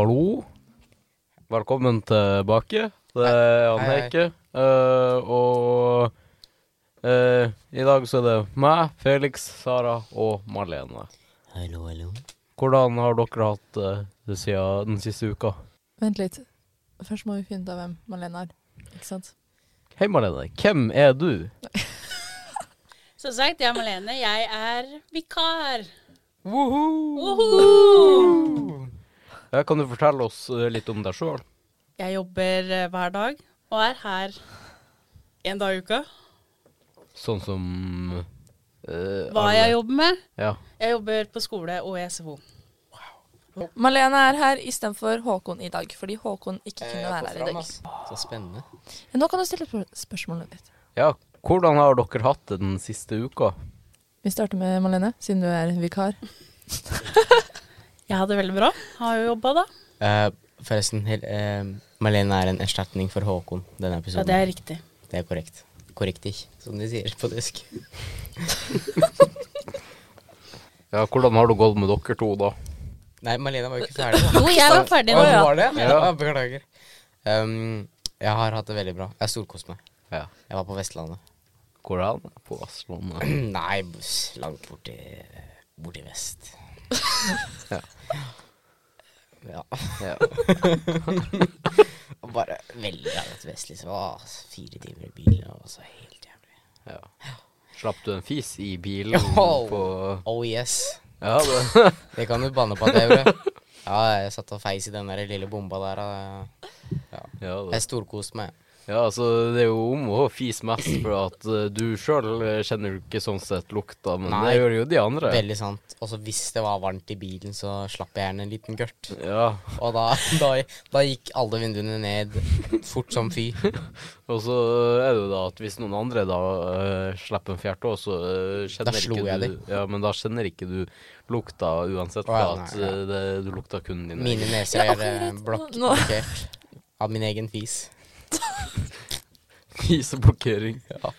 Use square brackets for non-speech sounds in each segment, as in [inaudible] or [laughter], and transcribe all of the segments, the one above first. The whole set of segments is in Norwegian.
hallo. Velkommen tilbake. Det er Jan Hei, hei. Heike. Uh, og uh, i dag så er det meg, Felix, Sara og Marlene. Hallo, hallo. Hvordan har dere hatt uh, det siden den siste uka? Vent litt. Først må vi finne ut av hvem Marlene er. Ikke sant? Hei, Marlene. Hvem er du? [laughs] Som sagt, jeg er Marlene. Jeg er vikar. Woohoo! Woohoo! Ja, kan du fortelle oss eh, litt om deg sjøl? Jeg jobber eh, hver dag og er her en dag i uka. Sånn som eh, Hva alle- jeg jobber med? Ja. Jeg jobber på skole og i SFO. Malene er her istedenfor Håkon i dag, fordi Håkon ikke kunne være her i dag. Så spennende. Ja, Nå kan du stille spør- spørsmålet ditt. ja. Hvordan har dere hatt det den siste uka? Vi starter med Malene, siden du er vikar. [laughs] Jeg har det veldig bra. Har jo jobba, da. Eh, forresten, hel, eh, Malene er en erstatning for Håkon denne Ja, det er riktig. Det er korrekt. Korrektig, som de sier på tysk. [laughs] Ja, Hvordan har det gått med dere to, da? Nei, Malene var jo ikke ferdig. da. Jo, jeg var ferdig nå. ja. var det? Ja. Ja, [laughs] beklager. Um, jeg har hatt det veldig bra. Jeg storkoste meg. Ja. Jeg var på Vestlandet. Hvor er han? På Vestlandet? [clears throat] Nei, langt borti borti vest. Ja. Ja. Ja. [laughs] Og bare veldig langt vest, liksom. Åh, fire timer i bilen, og så helt jævlig. ja. Slapp du en fis i bilen [laughs] Oh. på Oh yes. Ja, det [laughs] Det kan du banne på at jeg gjorde. Ja, jeg satt og feis i den der lille bomba der. Og Ja, Ja, det. storkoste meg. Ja, altså, det er jo om å fise mest, for at uh, du sjøl kjenner jo ikke sånn sett lukta, men Nei. det gjør jo de andre. Veldig sant. Og så hvis det var varmt i bilen, så slapp jeg gjerne en liten gørt. Ja, Og da, da, da gikk alle vinduene ned fort som fy. [laughs] og så er det jo da at hvis noen andre da uh, slipper en fjert òg, så uh, kjenner Da slo ikke jeg du Ja, men da kjenner ikke du lukta uansett, oh, ja, for at nei, ja. eh, det, du lukta kun din Mine neser er eh, blokk blokkert av min egen fis. [laughs] Fiseblokkering. Ja.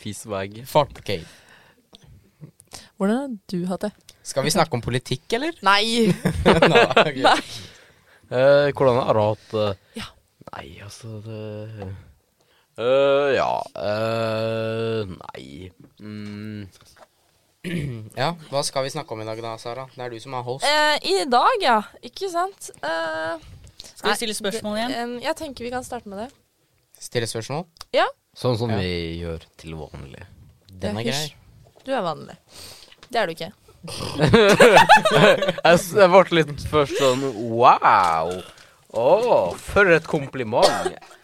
Fisebag. Fartblokkering. Hvordan har du hatt det? Skal vi snakke om politikk, eller? [laughs] Nei! Nå, okay. Nei. Eh, hvordan har du hatt det? Ja. Nei, altså det uh, Ja Uh, Nei mm, [clears throat] Ja, hva skal vi snakke om i dag da, Sara? Det er du som er host. Eh, I dag, ja. Ikke sant? Eh, Skal vi stille spørsmål igjen? jeg tenker vi kan starte med det. Stille spørsmål. Ja. Sånn som Ja. vi gjør til vanlig. Den er grei. Du er vanlig. Det er du ikke. [laughs] Jeg, ble litt først sånn Wow! Å, for et kompliment.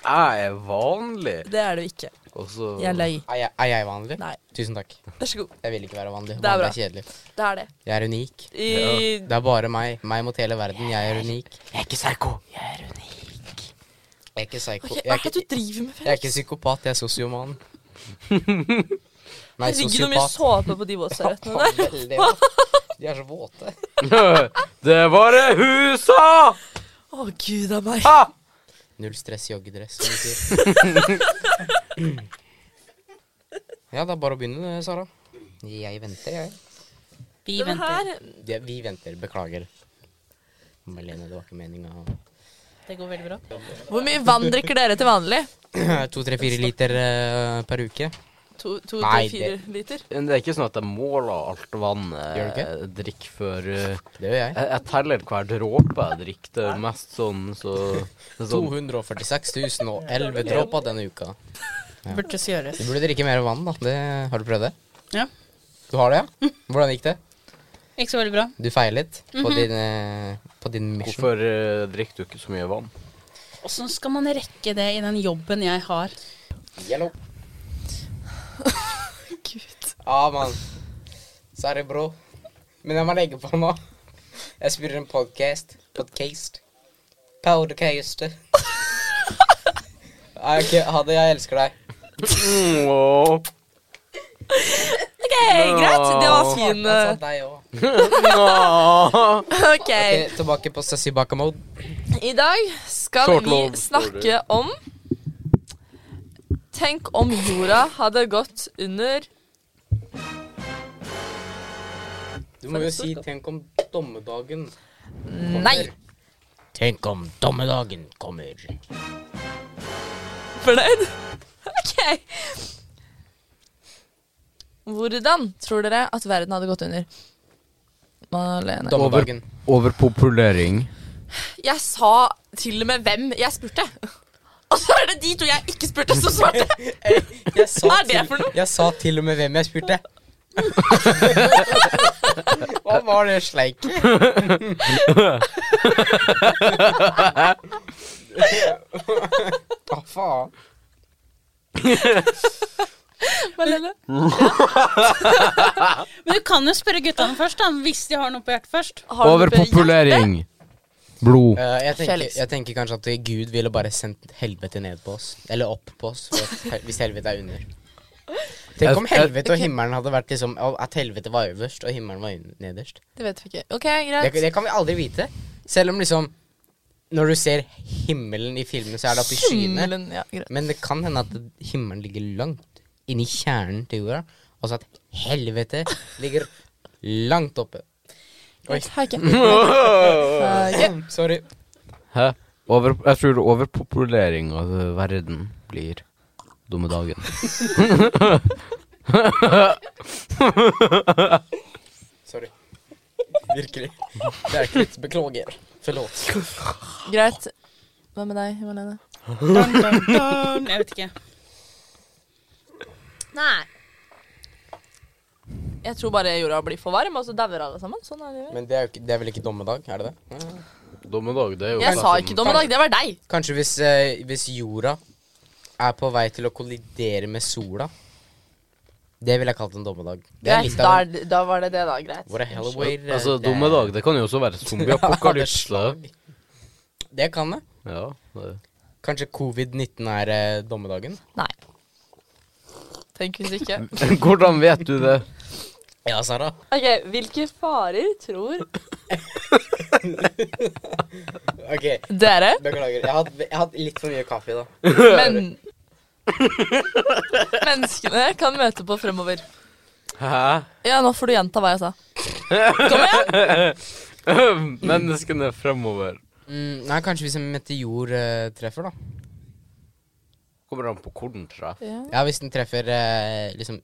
Jeg er vanlig. Det er du ikke. Og så Jeg løy. Er jeg, er jeg vanlig? Nei. Tusen takk. Vær så god. Jeg vil ikke være vanlig. Det er Vanlig bra. er kjedelig. Det er det. Jeg er unik. I, Det er bare meg. Meg mot hele verden. Jeg er unik. Jeg er ikke psyko. Jeg er unik. Jeg er ikke psyko. Okay, jeg, Hva er det du driver med, jeg er ikke psykopat, jeg er sosioman. [laughs] Nei, sosiopat. ligger noe mye såpe på de våtserviettene der. Veldig. De er så våte. [laughs] Det var det husa! Å, Å, gud a meg. Ha! Null stress joggedress, som de sier. [laughs] Ja, det er bare å begynne, Sara. Jeg venter, jeg. Vi Den venter. her Det, vi venter. Beklager. Malene, det var ikke meninga. Det går veldig bra. Hvor mye vann drikker dere til vanlig? [clears throat] To, tre, fire liter eh, per uke. To, to Nei, til fire liter? Det er ikke sånn at jeg måler alt vannet Gjør du jeg drikker før eh, Det gjør jeg. jeg, jeg teller hver dråpe jeg drikker. Det er mest sånn så det er sånn, 246 011 dråper denne uka. Ja. Burde gjøres. Du burde drikke mer vann, da. Det, har du prøvd det? Ja. Du har det, ja? Hvordan gikk det? Ikke så veldig bra. Du feilet på din, eh, på din mission. Hvorfor uh, drikker du ikke så mye vann? Åssen skal man rekke det i den jobben jeg har? Yellow. [laughs] Gud. Ja, mann. Sorry, bro. Men jeg må legge på nå. Jeg spiller en podcast. Podcast. Podcast. [laughs] Nei, ok, ha det. Jeg elsker deg. Mm, åh. OK, greit. Det var fin. Deg. Åh. OK. Ok, tilbake på Sussy Baka-mode. I dag skal Short vi love snakke om Tenk om jorda hadde gått under Du må jo si 'tenk om dommedagen'. Nei. Tenk om dommedagen kommer. Fornøyd? Hvordan tror dere at verden hadde gått under? Malene. Over, Overpopulering. Jeg sa til og med hvem jeg spurte. [laughs] Og så er det de to jeg ikke spurte, som svarte. [laughs] Jeg sa Hva er det for noe? Jeg sa til og med hvem jeg spurte. [laughs] Hva var det sleik? Hva faen? Malene? [laughs] Men du kan jo spørre guttene først, da, hvis de har noe på hjertet først. Har du noe på? Overpopulering. Blod. Uh, jeg, tenker, jeg tenker kanskje at Gud ville bare sendt helvete ned på oss. Eller opp på oss, for at, hel- hvis helvete er under. Tenk om helvete og himmelen hadde vært liksom At helvete var øverst og himmelen var un- nederst. Det vet vi ikke. OK, Det, det kan vi aldri vite. Selv om liksom Når du ser himmelen i filmen, så er det oppe i skyene. Ja. Men det kan hende at himmelen ligger langt inni kjernen til jorda, og så at helvete ligger langt oppe. Oi. Ok. [laughs] Sorry. Hæ? Over, jeg tror overpopulering av verden blir dumme dagen. Sorry. Virkelig. Det er ikke Beklager. Forlåt. Greit. Hva med deg, Malene? Dun, dun, dun. Jeg vet ikke. Nei. Jeg tror bare jorda blir for varm, og så dauer alle sammen. Sånn er det jo. Men det er, jo ikke, det er vel ikke dommedag, er det det? Dommedag, det er jo Jeg sa ikke dommedag, det var deg. Kanskje hvis, eh, hvis jorda er på vei til å kollidere med sola. Det ville jeg kalt en dommedag. Er Greit, da, av er, da var det det, da. Greit. A hell of Altså, det er- dommedag, det kan jo også være [laughs] zombieapokalypse. ja, Det kan det. ja, det. Kanskje covid-19 er eh, dommedagen? Nei. Tenk hvis ikke. [laughs] Hvordan vet du det? [laughs] Ja, Sara. Ok, Hvilke farer tror Ok, dere beklager. Jeg har hatt litt for mye kaffe i dag. men menneskene kan møte på fremover? Hæ? Ja, nå får du gjenta hva jeg sa. Kom igjen! [laughs] Menneskene fremover. Mm, nei, kanskje hvis en meteor eh, treffer, da. Kommer an på hvor den treffer. Ja. Ja, hvis den treffer eh, liksom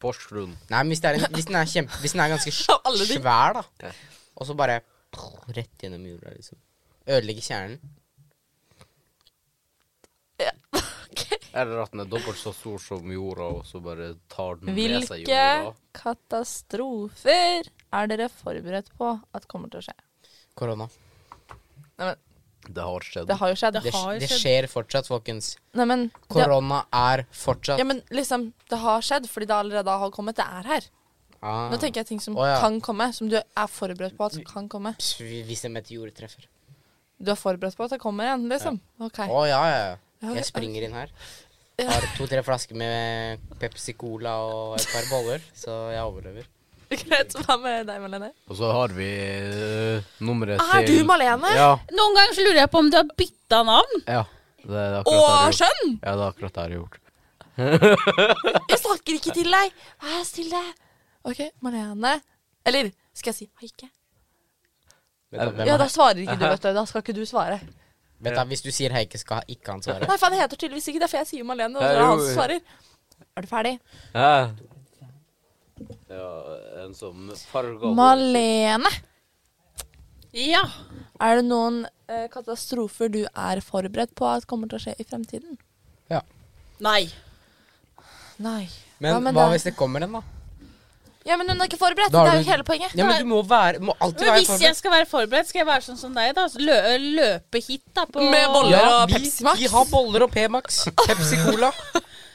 Porsgrunn. Nei, men hvis, det er en, hvis, den er kjempe, hvis den er ganske [laughs] Av alle ting. svær, da. Og så bare rett gjennom jorda, liksom. Ødelegge kjernen. Ok. Eller at den er dobbelt så stor som jorda, og så bare tar den med seg jorda. Hvilke katastrofer er dere forberedt på at kommer til å skje? Korona. Det har skjedd. Det har jo skjedd. Det Det, har det skjer fortsatt, folkens. Nei, men Korona er fortsatt ja, men liksom, det har skjedd fordi det allerede har kommet. Det er her. ah. Nå tenker jeg ting som oh, ja. kan komme, som du er forberedt på at kan komme. Hvis en meteor treffer. Du er forberedt på at det kommer igjen, liksom? Ja, ja. ja. Ja, Jeg springer inn her. Har to-tre flasker med Pepsi Cola og et par boller, så jeg overlever. Greit. Hva med deg, Malene? Og så har vi uh, nummeret Er du Malene? Ja. Noen ganger så lurer jeg på om du har bytta navn. ja. Det er akkurat det Og jeg har gjort. skjønn! Ja, det er akkurat det jeg har gjort. Jeg snakker ikke til deg. Vær stille. OK, Malene. Eller skal jeg si Haike? Du, hvem Ja, er- da svarer ikke du, vet du. Da skal ikke du svare. Vet du, hvis du sier Heike, skal ikke han svare. Nei, for han heter tydeligvis ikke det, for jeg sier Malene, og det er han som svarer. Er du ferdig? Ja. Ja, en som farger Malene. Ja. Er det noen eh, katastrofer du er forberedt på at kommer til å skje i fremtiden? Ja. Nei. Nei. Men Hva men hva det... hvis det kommer en, da? Ja, men hun er ikke forberedt. Da Det er jo du- hele poenget. Ja, men du må, være, må alltid Men være hvis jeg skal være forberedt, skal jeg være sånn som deg, da. Lø løpe hit, da. På Med boller. Ja, og vi, Pepsi Max. vi har boller og P-Max. Pepsi Cola.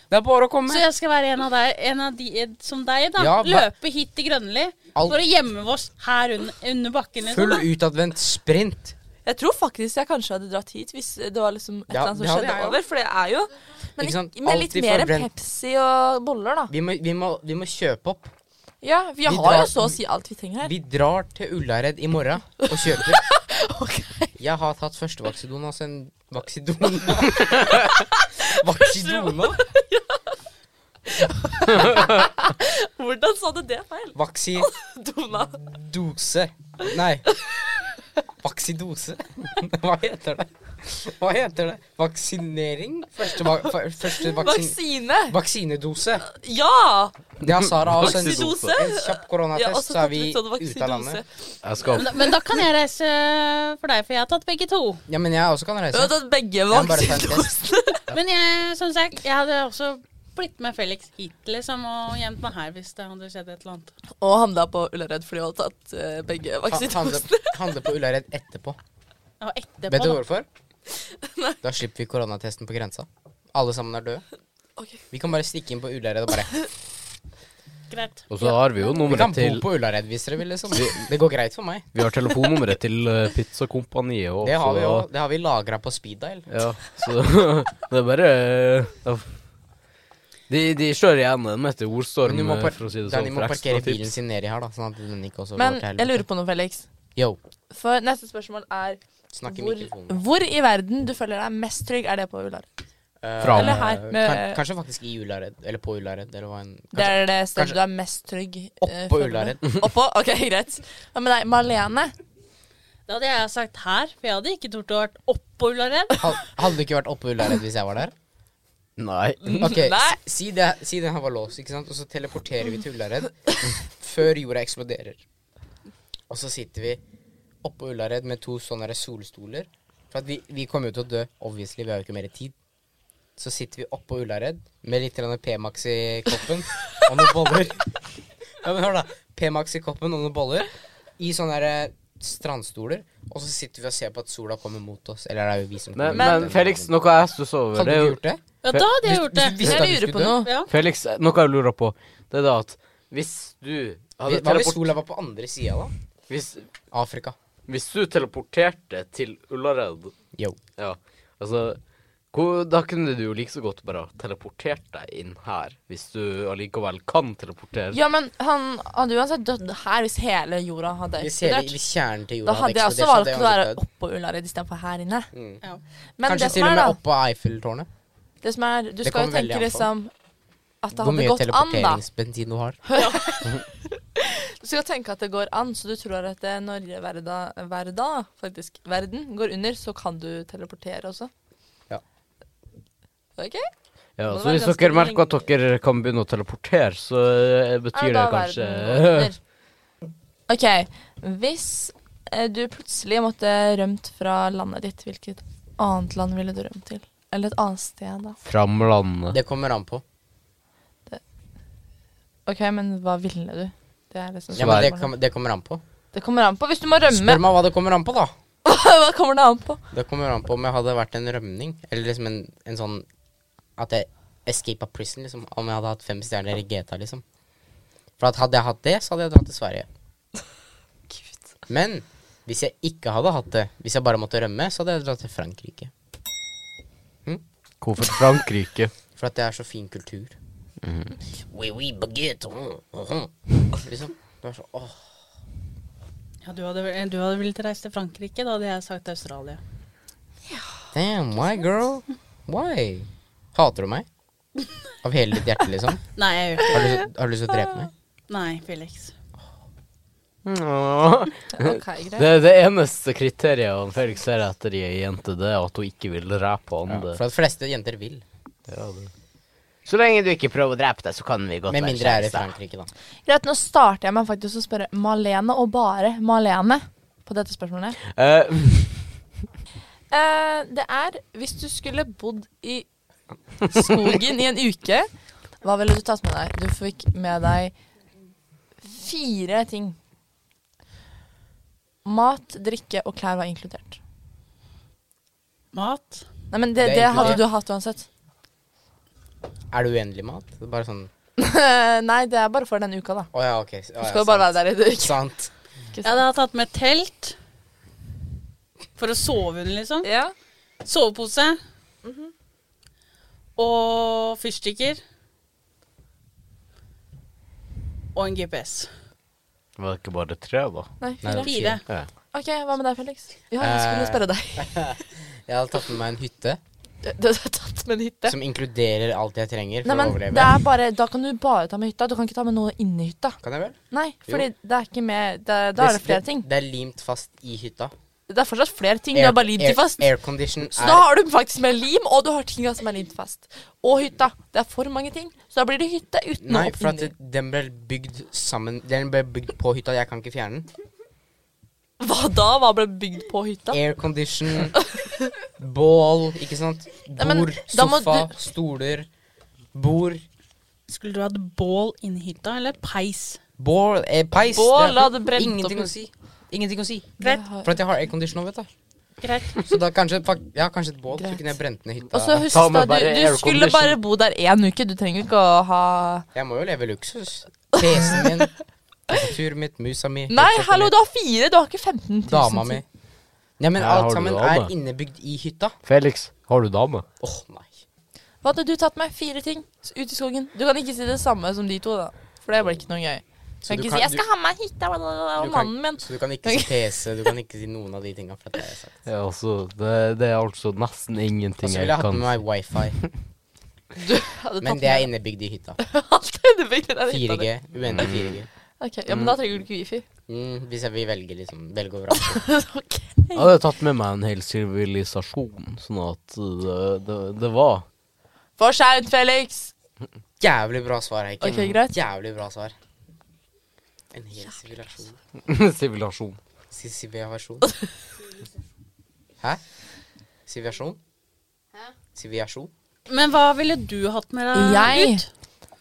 Det er bare å komme. Så jeg skal være en av, deg, en av de eh, som deg, da. Ja, Løpe hit til Grønli. Alt- For å gjemme oss her under, under bakken. Liksom, Full utadvendt sprint. Jeg tror faktisk jeg kanskje hadde dratt hit hvis det var liksom et Ja, eller annet som skjedde over. For det er jo Men Ikke med litt mer enn Pepsi og boller, da. Vi må, vi må, vi må kjøpe opp. Ja, vi, har drar- jo så å si alt vi trenger her. Vi drar til Ullared i morgen og kjøper. [laughs] Ok. Jeg har tatt første vaksidona, altså en vaksidona. [laughs] vaksidona? Hvordan sa du det feil? Vaksidona Dona. Nei. Vaksidose? [laughs] Hva heter det? [laughs] Hva heter det? Vaksinering? Første, va første vaksin Vaksine! vaksinedose. Ja! Ja, Sara har også en, en kjapp Jeg har koronatest, også så er vi litt sånn ute av landet. Jeg skal Men, men da kan jeg reise for deg, for jeg har tatt begge to. Ja, men jeg også kan Du har tatt begge må bare ta en vaksidosene. Men jeg, som sagt, jeg hadde også blitt med Felix hit, liksom, og gjemt meg her hvis det hadde skjedd et eller annet. Og handla på Ullared fordi hun har tatt eh, begge Ha- Handle, vaksidosene. handle på Ullared etterpå. Og etterpå, Vet du da. hvorfor? [laughs] Da slipper vi koronatesten på grensa. Alle sammen er døde. Okay. Vi kan bare stikke inn på Ullared og bare [laughs] Greit. Og så har vi jo Vi kan bo på Ullared hvis dere vil, liksom. Det går greit for meg. Vi har telefonnummeret til uh, pizzakompaniet og Det har vi jo. Det har vi lagra på speed dial. Ja, så [laughs] det er bare ja. De, de slår igjen den etter ordstorm, eh, for å si det sånn. De må parkere bilen sin nedi her, da, sånn at den ikke også Men går til jeg lurer på noe, Felix. Yo, For neste spørsmål er hvor, mikrofonen. hvor i verden du føler deg mest trygg? Er det på Ullared? Eh, Fra- Eller her, med- kan, kanskje faktisk i Ullared. Eller på Ullared. Eller Det er det stedet kanskje- du er mest trygg? eh, Oppå føler? Ullared. [laughs] [laughs] Oppå? Ok, greit. Hva med deg, Malene? Da hadde jeg sagt her, for jeg hadde ikke tort å vært oppå Ullared. Hadde du ikke vært oppå Ullared hvis jeg var der? Nei. Ok, [laughs] Nei. si, det, si det her var låst, ikke sant? Og så teleporterer vi til Ullared før jorda eksploderer. Og så sitter vi oppå Ullared med to sånne solstoler. For at vi, vi kommer jo til å dø, obviously, vi har jo ikke mer tid. Så sitter vi oppå Ullared med litt P-Max i koppen og noen boller. [laughs] Ja, men hør da. P-Max i koppen og noen boller i sånne der eh, strandstoler. Og så sitter vi og ser på at sola kommer mot oss. Eller det er jo vi som Men, kommer men men Felix, noe jeg stusser over Hadde du gjort det? Ja, da hadde jeg gjort det. hvis- hvis- Jeg du lurer på noe. Ja. Felix, noe jeg lurer på, det er da at hvis du hadde Hva hvis sola var på andre sida, da? hvis, Afrika. Hvis du teleporterte til Ullared Yo. Ja, altså hvor, Da kunne du jo like så godt bare teleportert deg inn her, hvis du allikevel kan teleportere. Ja, men han hadde uansett dødd her hvis hele jorda hadde Hvis, hele, eksplodert. hvis kjernen til jorda Da hadde jeg også valgt å være oppå Ullared istedenfor her inne. Mm. Ja. Men Kanskje det til som og er, med da oppå Eiffeltårnet. Det som er, Du Det skal jo kommer veldig tenke an på. liksom at det Hvor hadde mye gått an, da. teleporteringsbensin du har. [laughs] [laughs] Du skal tenke at det går an, så du tror at det når verda, verda, faktisk, verden går under, så kan du teleportere også. Ja. Ok? Ja, så hvis dere merker at dere kan begynne å teleportere, så eh, betyr ja, det kanskje? [laughs] OK. Hvis eh, du plutselig måtte rømt fra landet ditt, hvilket annet land ville du rømt til? Eller et annet sted, da? Fram landet. Det kommer an på. OK, men hva ville du? Det er liksom Ja, men det, kom, det kommer an på. Det kommer an på. Hvis du må rømme, Spør meg hva det kommer an på, da. [laughs] hva kommer det an på? Det kommer an på om jeg hadde vært en rømning, eller liksom en, en sånn At jeg escapa prison, liksom. Om jeg hadde hatt fem stjerner i GTA, liksom. For at hadde jeg hatt det, så hadde jeg dratt til Sverige. [laughs] Men hvis jeg ikke hadde hatt det, hvis jeg bare måtte rømme, så hadde jeg dratt til Frankrike. Hvorfor Frankrike? For at det er så fin kultur. Mhm. Oui, oui, baguette. mm, mhm. Liksom. Det var så, åh. Ja, du hadde, vel- du hadde villet reise til Frankrike, da hadde jeg sagt Australia. Damn, why, girl? Why? Hater du meg? Av hele ditt hjerte, liksom? [laughs] Nei, jeg gjør ikke det. har du lyst til å drepe meg? Nei, Felix. Åh. [laughs] Ok, greit. Det, det eneste kriteriet om Felix ser etter i ei jente, det er at hun ikke vil drepe Ja, andre. for at fleste jenter vil. Ja, det. Så lenge du ikke prøver å drepe deg, så kan vi godt Med være mindre er i kjærester. Frankrike, da. Greit, nå starter jeg med faktisk å spørre Malene, og bare Malene, på dette spørsmålet. Eh, Eh, det er hvis du skulle bodd i skogen i en uke, hva ville du tatt med deg? Du fikk med deg fire ting. Mat, drikke og klær var inkludert. Mat. Nei, men det, Det er det hadde inkludert. du hatt uansett. Er det uendelig mat? Det er bare sånn [laughs] Nei, det er bare for den uka, da. Å ja, ok. Å, Du ja, skal jo bare være der i en uke. Sant. Jeg hadde tatt med telt. For å sove under, liksom. Ja. Sovepose. Og fyrstikker. Og en GPS. var det ikke bare tre, da? Nei, Nei, fire. Fire. Ja. OK, hva med deg, Felix? Ja, jeg skulle Eh. spørre deg. [laughs] Jeg hadde tatt med meg en hytte [laughs] Du du har med en hytte. som inkluderer alt jeg trenger for Nei, men å overleve. det er bare, Da kan du bare ta med hytta. Du kan ikke ta med noe inni hytta. Kan jeg vel? Nei, Jo. fordi det er ikke med det, Da er det flere ting. Det, er limt fast i hytta. Det er fortsatt flere ting. Du har bare limt de fast. Aircondition Så da har du faktisk med lim, og du har tinga som er limt fast. Og hytta. Det er for mange ting. Så da blir det hytte uten Nei, for at inni. den ble bygd sammen Den ble bygd på hytta. Jeg kan ikke fjerne den. Hva da? Hva ble bygd på hytta? Aircondition, bål, ikke sant? Nei, men Bord, må sofa, stoler, bord. Skulle du hatt bål inni hytta, eller peis? Bål, eh, peis. Bål det har hadde brent Ingenting opp- å si. Ingenting å si. Greit. For at jeg har aircondition nå, vet du. Greit. Så da kanskje, ja, kanskje et bål, så Greit. kunne jeg brent ned hytta. Og så husk da, du, du skulle bare bo der én uke. Du trenger ikke å ha Jeg må jo leve luksus. PC-en min, tastaturet mitt, musa mi, Nei, hallo, du har fire. Du har ikke 15 000. dama mi. Ja, men har alt du sammen dame? er innebygd i hytta. Felix, har du dame? Åh, nei. Hva hadde du tatt med? Fire ting ut i skogen. Du kan ikke si det samme som de to, da. For det blir ikke noe gøy. Du Så kan du ikke kan- si 'jeg du- skal ha meg hytte og kan- mannen min'. Så du kan ikke si PC, du kan ikke si noen av de tinga. For det har jeg sagt. Ja, altså, det, det er altså nesten ingenting Og så jeg ville jeg hatt med meg wifi, [laughs] Du hadde men det er innebygd i hytta. [laughs] alt er innebygd i den hytta 4G, uendelig 4G. Ok, Ja, men da trenger du ikke wifi. Mm, hvis jeg vil velge, liksom. Velge og vrake. ok. Jeg hadde tatt med meg en hel sivilisasjon, sånn at det, det, det var For seint, Felix. Jævlig bra svar, Heiken. Ok, greit. Jævlig bra svar. En hel sivilasjon. sivilasjon. [laughs] Si. [laughs] Hæ? Sivilasjon? Sivilasjon? Men hva ville du hatt med deg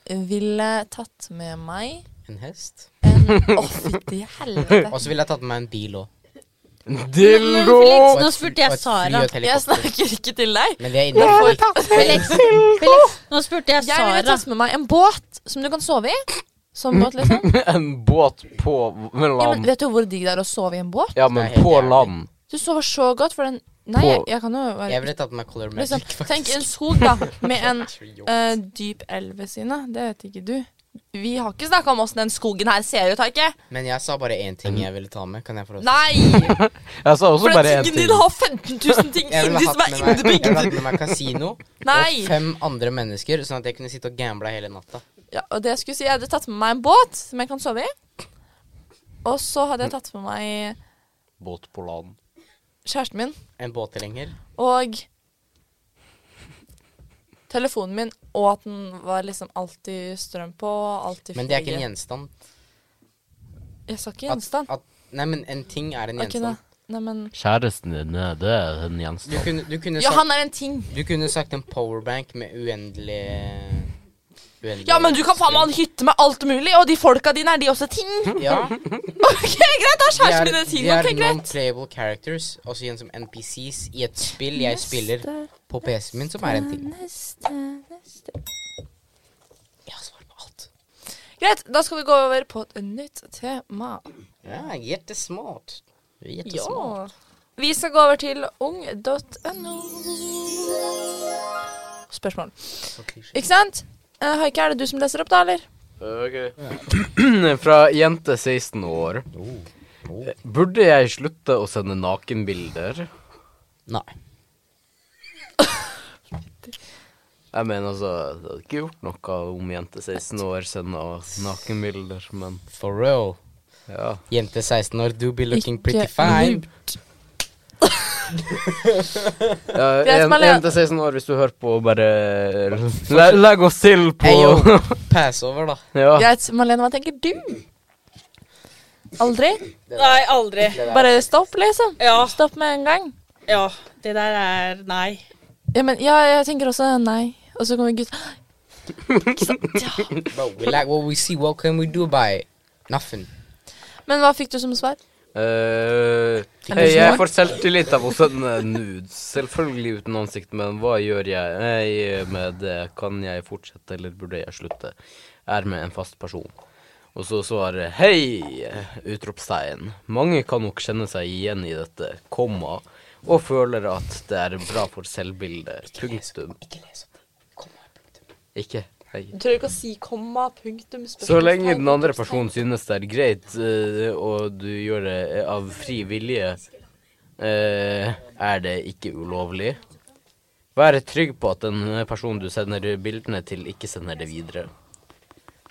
Jeg ville tatt med meg En hest? Å, fytti helvete. Og så ville jeg tatt med meg en bil òg. Dildo! Felix, nå spurte jeg Sara. Jeg snakker ikke til deg. Men vi er innenfor Felix, Felix, nå spurte jeg Sara. Jeg ville tatt med meg en båt som du kan sove i. Sånn båt, liksom. [laughs] En båt på Ja, men land. vet du hvor digg det er å sove i en båt? Ja, men på jævlig. land. Du sover så godt, for den Nei, På- jeg, jeg kan jo Jeg ville tatt med Color Magic, liksom, faktisk. Tenk en skog, da, med [laughs] en eh, dyp elv ved siden av. Det vet ikke du. Vi har ikke snakka om åssen den skogen her ser ut, har ikke? Men jeg sa bare én ting jeg ville ta med. Kan jeg få lov til Nei! [laughs] Jeg sa også For bare én ting. din har 15 000 ting Jeg ville inni hatt som er med jeg ville hatt med meg kasino [laughs] Nei! og fem andre mennesker, sånn at jeg kunne sitte og gambla hele natta. Ja, og det jeg skulle si, jeg hadde tatt med meg en båt som jeg kan sove i. Og så hadde jeg tatt med meg Båt på land. kjæresten min En båttilhenger. og telefonen min, og at den var liksom alltid strøm på. Alltid Men det er ikke en gjenstand. Jeg sa ikke gjenstand. At, nei, men en ting er en Ok, da. gjenstand. Nei, men Kjæresten din, eh, det er en Du gjenstand. kunne, du, kunne Ja, han er en ting. du kunne sagt en powerbank med uendelig Uendelig Ja, men du kan faen meg ha en hytte med alt mulig, og de folka dine, er de også ting? [laughs] Ja. Ok, greit, da er De kjæresten er, min en ting. de er Ok, greit. non-playable characters, også igjen som NPCs i et spill jeg spiller på PC-en min, som er en ting. Neste, neste. Jeg har svar på alt. Greit, da skal vi gå over på et nytt tema. Ja, jättesmart. jettesmart. Ja. Vi skal gå over til ung.no. Spørsmål. Så klisjé. Ikke sant? Uh, Haike, er det du som leser opp, da, eller? Ok. [clears throat] Fra jente 16 år. Oh. Burde jeg slutte å sende nakenbilder? Nei. [laughs] Jeg mener altså, det hadde ikke gjort noe om jente 16 år sender nakenbilder, men For real. ja. Jente 16 år, do be looking Ikke pretty fine. lurt. Ja en, til 16 år, hvis du hører på, bare le, Legg oss til på Hey. [laughs] Pass over, da. ja. Greit, Malene, hva tenker du? Aldri? Nei, aldri. Bare stopp, liksom. Ja, Stopp med en gang. ja. Det der er nei. Ja, men ja, jeg tenker også nei. Og så kommer gutta Ikke sant? Ja. Bro, we like what we see, what can we do about it? Nothing. Men hva fikk du som svar? Eh, hei, jeg får selvtillit av å sende nudes. Selvfølgelig uten ansikt, men hva gjør jeg eh, med det? Kan jeg fortsette, eller burde jeg slutte? Er med en fast person. Og så svarer hei! Utropstegn. Mange kan nok kjenne seg igjen i dette, komma, og føler at det er bra for selvbildet. Punktum. Ikke les opp det. Kom punktum. Ikke. Du trenger ikke å si komma, punktum, Så lenge den andre personen synes det er greit, eh, og du gjør det av fri vilje, eh, er det ikke ulovlig. Vær trygg på at den personen du sender bildene til, ikke sender det videre.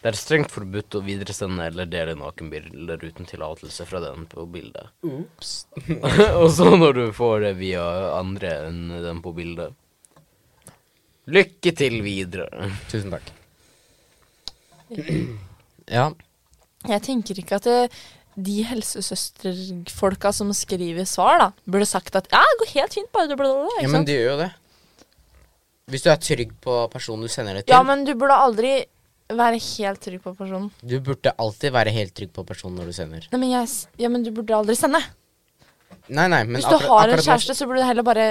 Det er strengt forbudt å videresende eller dele nakenbilder uten tillatelse fra den på bildet. Ops. [laughs] Og så når du får det via andre enn den på bildet. Lykke til videre. Tusen takk. Ja. Jeg tenker ikke at det, de helsesøsterfolka som skriver svar, da, burde sagt at ja, det går helt fint, bare du bla, bla, bla. ja, men de gjør jo det. Hvis du er trygg på personen du sender det til. Ja, men du burde aldri være helt trygg på personen. Du burde alltid være helt trygg på personen når du sender. Nei, men, jeg, ja, men du burde aldri sende. Nei, nei, men Hvis du akkurat- har en akkurat nå- kjæreste, så burde du heller bare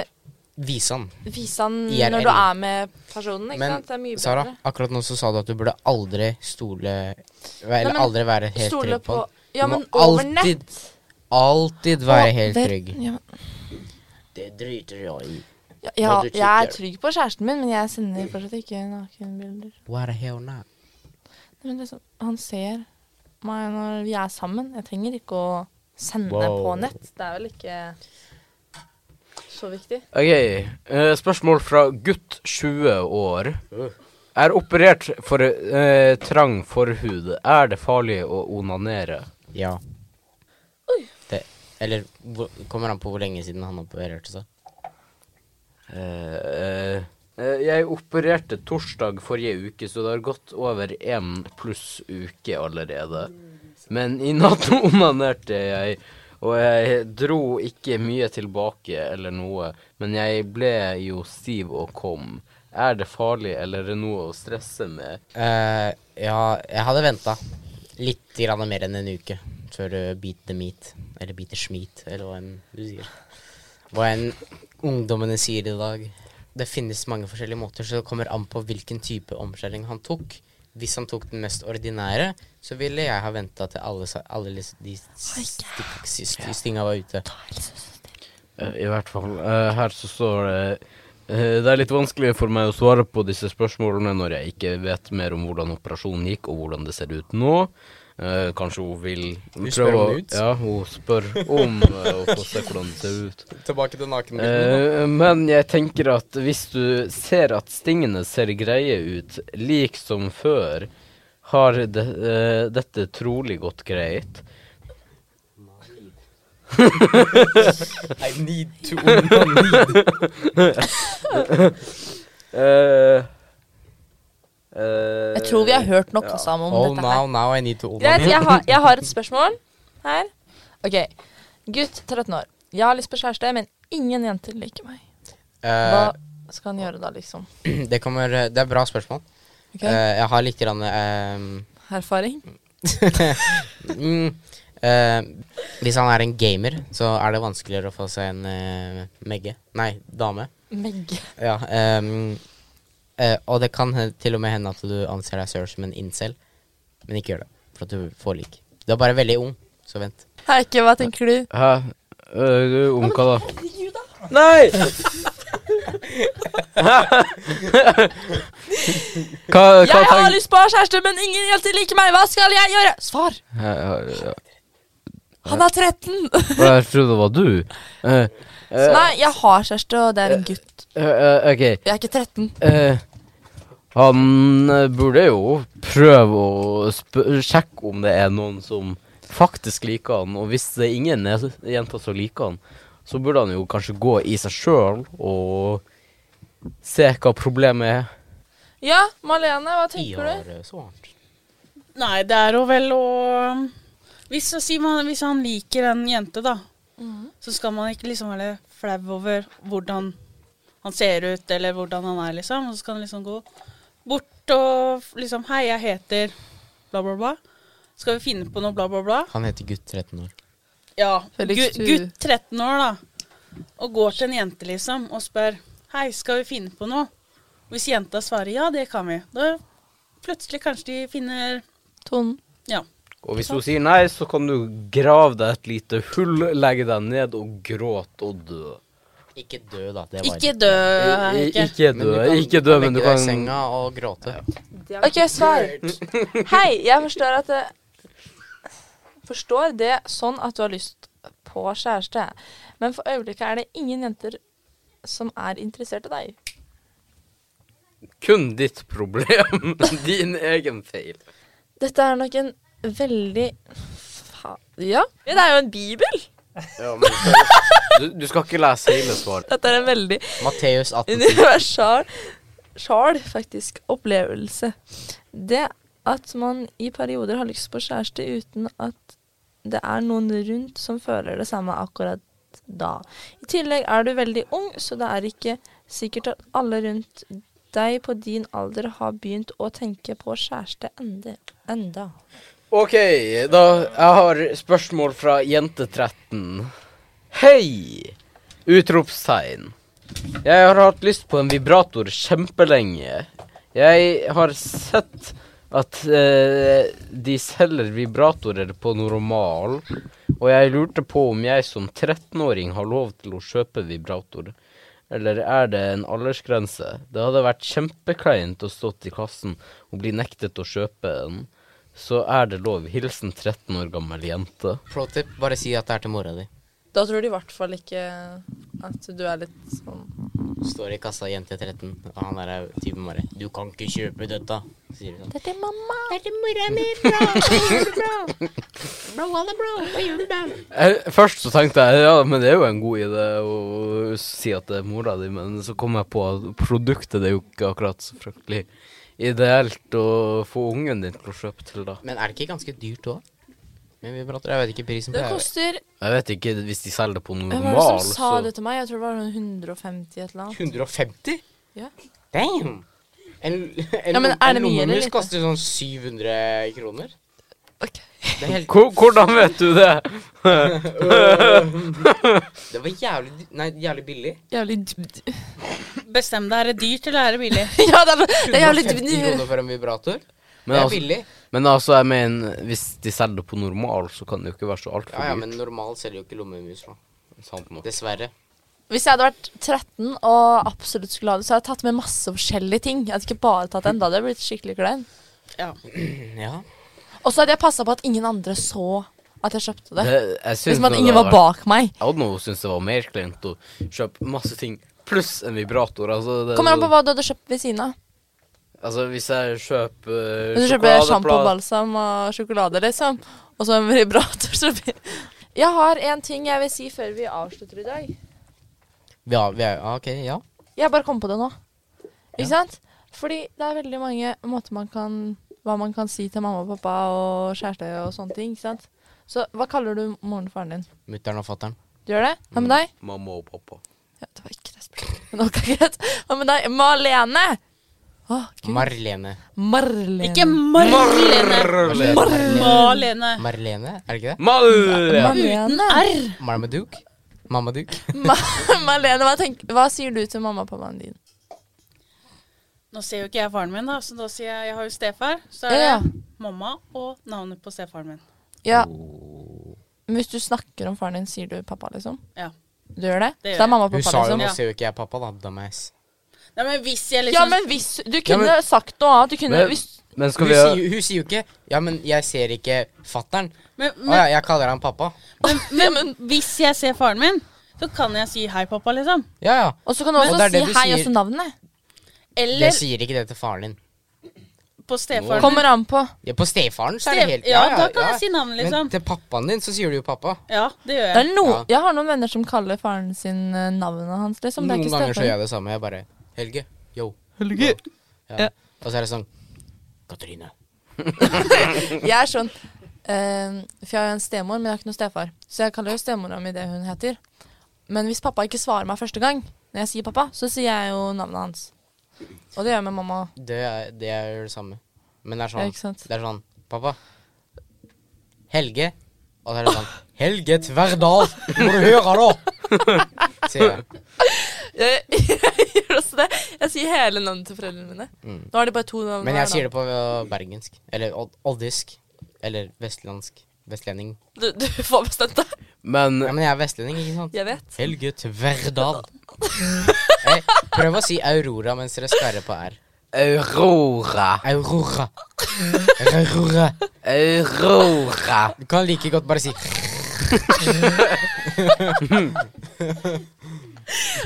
Vise han. vise han IRL. når du er med personen. Ikke Men sant? Det er mye Sara, bedre. akkurat nå så sa du at du burde aldri stole Eller men aldri være helt Stole trygg på på han. Ja, Du må men over alltid nett. Alltid være Å, helt det- trygg. Ja, Det driter jeg i. ja, ja, du jeg er trygg på kjæresten min, men jeg sender fortsatt ikke nakenbilder. What the hell now? Men liksom, han ser meg når vi er sammen. Jeg trenger ikke å sende Wow. på nett. Det er vel ikke så viktig. OK. eh, spørsmål fra gutt 20 år. Er operert for eh, trang forhud. Er det farlig å onanere? Ja. Det, eller hvor, kommer an på hvor lenge siden han opererte seg. Eh, eh, jeg opererte torsdag forrige uke, så det har gått over én pluss uke allerede. Men i natt [laughs] onanerte jeg, og jeg dro ikke mye tilbake eller noe. Men jeg ble jo stiv og kom. Er det farlig eller er det noe å stresse med? Uh, ja, jeg hadde venta litt grann mer enn en uke før du beat the meat. Eller beat the schmeat, eller hva enn du sier. Hva enn ungdommene sier i dag. Det finnes mange forskjellige måter, så det kommer an på hvilken type omskjæring han tok. Hvis han tok den mest ordinære, så ville jeg ha venta til alle, alle de stinga var ute. Eh, I hvert fall. eh, her så står det eh, Det er litt vanskelig for meg å svare på disse spørsmålene når jeg ikke vet mer om hvordan operasjonen gikk, og hvordan det ser ut nå. Eh, kanskje hun vil Hun prøve om å-? Ja, hun spør om eh, å få se hvordan det ser ut. [laughs] Tilbake til Eh, men jeg tenker at hvis du ser at stingene ser greie ut, lik som før, har de, eh, dette trolig gått greit. [laughs] I need to onanere. [laughs] Eh, eh, Jeg tror vi har hørt nok ja. sammen om Oh, dette now, her. now I need to Greit, jeg har, jeg har et [laughs] spørsmål her. OK. Gutt 13 år. Jeg har lyst på kjæreste, men ingen jenter liker meg. Hva Eh, skal han gjøre da, liksom? [clears throat] det, kommer, det er bra spørsmål. Okay. Uh, jeg har litt grann ehm, Erfaring? [laughs] mm, eh, Hvis han er en gamer, så er det vanskeligere å få seg en eh, megge. Nei, dame. Megge. Ja, ehm, eh, og det kan til og med hende at du anser deg selv som en incel, men ikke gjør det, for at du får lik. Du er bare veldig ung, så vent. Heike, hva tenker du? Hæ? Du er ung, hva da? Nei! hva, hva Jeg har lyst på å ha kjæreste, men ingen alltid liker meg. Hva skal jeg gjøre? Svar! Han er 13. Jeg trodde det var du. Eh, eh, Nei, jeg har kjæreste, og det er en gutt. Uh, eh, OK. Jeg er ikke 13. Eh, han eh, burde jo prøve å sp sjekke om det er noen som faktisk liker han. Og hvis det er ingen er- jenter som liker han, så burde han jo kanskje gå i seg sjøl og se hva problemet er. Ja, Malene, hva tenker du? har eh, svart. Nei, det er jo vel å hvis, så man, hvis han liker en jente, da, Så skal man ikke liksom være flau over hvordan han ser ut, eller hvordan han er, liksom. Og så skal han liksom gå bort og liksom Hei, jeg heter bla, bla, bla. Skal vi finne på noe bla, bla, bla? Han heter gutt 13 år. Ja. Felix, Gu- Gutt 13 år, da. Og går til en jente, liksom, og spør Hei, skal vi finne på noe? Hvis jenta svarer ja, det kan vi, da plutselig kanskje de finner Tonen. Ja. Og hvis hun sier nei, så kan du grave deg et lite hull, legge deg ned og gråte og dø. Ikke dø, da. Det var Ikke dø, Ikke. Ikke Men dø, du kan- ikke dø, men du legge deg i senga og gråte. OK, svar. Hei, jeg forstår at det Forstår det sånn at du har lyst på kjæreste, men for øyeblikket er det ingen jenter som er interessert i deg. Kun ditt problem. [laughs] Din egen feil. Dette er nok en veldig Fa Ja, det er jo en bibel. Ja, men du, du, du skal ikke lese hele svaret. Dette er en veldig Matteus 18. universal sjal, faktisk, opplevelse. Det at man i perioder har lyst på kjæreste uten at det er noen rundt som føler det samme akkurat da. I tillegg er du veldig ung, så det er ikke sikkert at alle rundt deg på din alder har begynt å tenke på kjæreste ende, enda. OK, da Jeg har spørsmål fra jente13. Hei! Utropstegn. Jeg har hatt lyst på en vibrator kjempelenge. Jeg har sett at eh, de selger vibratorer på normal, og jeg lurte på om jeg som 13-åring har lov til å kjøpe vibrator. Eller er det en aldersgrense? Det hadde vært kjempekleint å stått i kassen og bli nektet å kjøpe en. Så er det lov. Hilsen 13 år gammel jente. Pro tip, bare si at det er til mora di. Da tror de i hvert fall ikke at du er litt sånn Står i kassa jente 13, og han der er typen bare 'Du kan ikke kjøpe dette', sier hun. sånn. Dette er mamma. Det er mora mi, bro. Du, bro? Hva bro? Hva gjør du, bro? Jeg, først så tenkte jeg ja, men det er jo en god idé å si at det er mora di, men så kom jeg på at produktet det er jo ikke akkurat så fryktelig ideelt å få ungen din til å kjøpe til, da. Men er det ikke ganske dyrt òg? vi prater, Jeg vet ikke prisen på Det det. koster Jeg vet ikke hvis de selger det på Hvem var det som sa så det til meg? Jeg tror det var sånn 150 et eller annet. 150? Ja. Damn! En, [laughs] en, Ja, men er det en mye eller lommemus lite? koster sånn 700 kroner. Ok. Det helt Hvordan vet du det? [laughs] Det var jævlig Nei, jævlig billig. Jævlig Bestem deg, er det dyrt eller er det billig? [laughs] Ja, det er, det er jævlig 150 kroner for en vibrator. Men det er altså, billig. men altså, jeg mener, hvis de selger det på normal, så kan det jo ikke være så altfor Ja, ja, men normal selger jo ikke lommemus nå. Dessverre. Hvis jeg hadde vært 13 og absolutt skulle ha det, så hadde jeg tatt med masse forskjellige ting. Jeg hadde ikke bare tatt den. Da hadde jeg blitt skikkelig klein. Ja. [clears throat] Ja. Og så hadde jeg passa på at ingen andre så at jeg kjøpte det. Det, jeg man nå ingen var, var bak meg. Jeg hadde nå syntes det var mer kleint å kjøpe masse ting pluss en vibrator. Altså, det, Kommer an på hva du hadde kjøpt ved siden av. Altså, hvis jeg kjøper uh, Hvis du kjøper sjampo, balsam og sjokolade, liksom, og så en vibrator, så blir Jeg har en ting jeg vil si før vi avslutter i dag. Ja, vi er, ok, ja. Jeg bare kom på det nå. Ikke Ja. sant? Fordi det er veldig mange måter man kan Hva man kan si til mamma og pappa og kjæreste og sånne ting. ikke sant? Så hva kaller du moren og faren din? Mutter'n og fatter'n. Du gjør det? Hva med deg? Mamma og pappa. Ja, det var ikke det spørsmålet. Hva med deg? Malene! Oh. Marlene. Marlene. Ikke Marlene. Marlene. Marlene. Marlene, er det ikke det? Marlene. Malene. R. Marmaduke? Mamaduke? Ma [laughs] Malene, hva, tenk, hva sier du til mamma og pappaen din? Nå ser jo ikke jeg faren min, da, så da sier jeg jeg har jo stefar. Så er det Ja. mamma og navnet på stefaren min. Ja, men Hvis du snakker om faren din, sier du pappa, liksom? Ja. Du gjør det? Det Så gjør det er mamma og Hun pappa, sa jo liksom? nå ser jo ikke jeg pappa, da. Dumbass. Nei, men hvis jeg Ja, liksom men hvis Du kunne men- sagt noe annet. Du kunne Men- hvis, Men skal Hun vi sier, jo- hun sier jo ikke 'ja, men jeg ser ikke fatter'n'. men, Å men, ja, jeg kaller han pappa. men, [laughs] men hvis jeg ser faren min, så kan jeg si hei, pappa, liksom. Ja, ja. Og så kan du Men- også Og det er si du hei, sier. også navnet. Eller Jeg sier ikke det til faren din. på stefaren. Kommer an på. Ja, på stefaren så er det helt ja, da kan jeg si navnet, Men liksom. til pappaen din så sier du jo pappa. Ja, det gjør Det jeg. er no Ja. Jeg har noen venner som kaller faren sin eh, navnet hans, liksom. Det er Noen ikke ganger så gjør stefaren. jeg det samme. Jeg bare Helge. Yo. Helge. Ja. Ja. Og så er det sånn Katrine. [laughs] Jeg er sånn eh, For jeg har jo en stemor, men jeg har ikke noen stefar. Så jeg kaller jo stemora mi det hun heter. Men hvis pappa ikke svarer meg første gang, når jeg sier pappa, så sier jeg jo navnet hans. Og det gjør jeg med mamma. Det er, det er det samme. Men det er Ja, sånn ikke sant? Det er sånn Pappa. Helge. Og så er det sånn Helge Tverdal, må du høre, da! Sier jeg. Jeg, [laughs] jeg gjør også det. Jeg sier hele navnet til foreldrene mine. Mm. Nå har de bare to navn. Men jeg sier det på uh, bergensk. Eller odd- oddisk. Eller vestlandsk. Vestlending. Du, du får bestemt deg. Men Ja, men jeg er vestlending, ikke sant? Jeg vet. Helge Tverdal. [laughs] Hey, prøv å si Aurora mens dere skarrer på R. Aurora. Aurora. Aurora. Aurora. Du kan like godt bare si [laughs]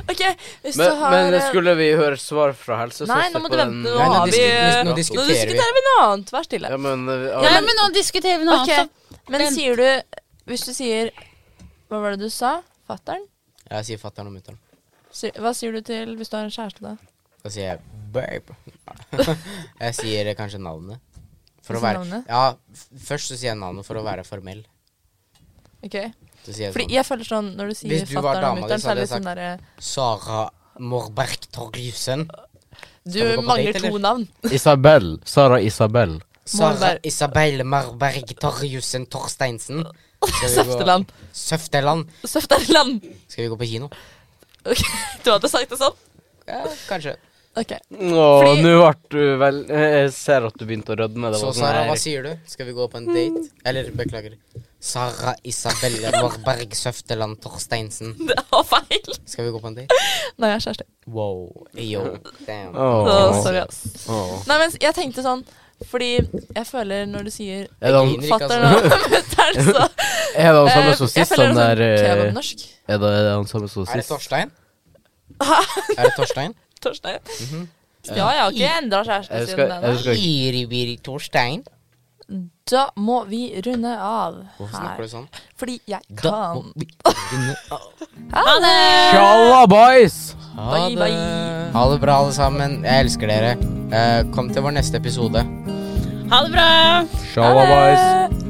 OK, hvis Men, du har men eh, skulle vi høre svar fra helsesøster Nei, nå må du vente. Nå Nei, nå har vi nå Nå diskuterer vi. diskuterer vi noe annet. Vær stille. Ja, men eh, Ja, men nå diskuterer vi noe okay. annet. Men sier du Hvis du sier Hva var det du sa? Fatter'n? Jeg sier fatter'n og mutter'n. Si, hva sier du til hvis du har en kjæreste, da? Da sier jeg babe. [laughs] jeg sier kanskje navnet. For å være navnet? Ja, f- først så sier jeg navnet for å være formell. Ok Så sier jeg Fordi sånn jeg føler sånn Når du sier Hvis du var fatter'n og dama di, mutter'n, så så er hadde det jeg sagt sånn derre Sara Morberg Torjussen. Du Skal vi gå på mangler date, to eller? navn. Isabel. Sara Isabel. Sara Morberg. Isabel Marberg Torjussen Torsteinsen. Skal vi [laughs] gå- Søfteland. Søfteland. Søfteland. Skal vi gå på kino? Ok, [laughs] du hadde sagt det sånn? Ja, kanskje. Ok. Nå, Fordi- nå ble du vel Jeg ser at du begynte å rødme. Det Så var sånn Sara, her- hva sier du? Skal vi gå på en date? Eller, beklager. Sara Isabelle Vårberg Søfteland Torsteinsen. [laughs] Det var feil. Skal vi gå på en date? Nei, jeg er kjæreste. Wow. Yo. Damn. Åh. Så sorry, ass. Åh. Nei, men jeg tenkte sånn Fordi jeg føler når du sier [laughs] Er det han, fatter'n og mutter'n, så er det han samme Eh, som sist? Han der er sånn eh, kebabnorsk. Er det han samme som Er det? Torstein? [laughs] Er det Torstein? Torstein. Mhm. Ja, jeg har ikke endra kjæreste siden den. Iribiri Torstein? Da må vi runde av her. Hvorfor snakker du sånn? Fordi jeg kan. Da må vi runde av. [laughs] Ha det! Tjalla, boys! Ha Bye, det. bye. Ha det bra, alle sammen. Jeg elsker dere. Uh, kom til vår neste episode. Ha det bra! Tjalla, boys. Ha det!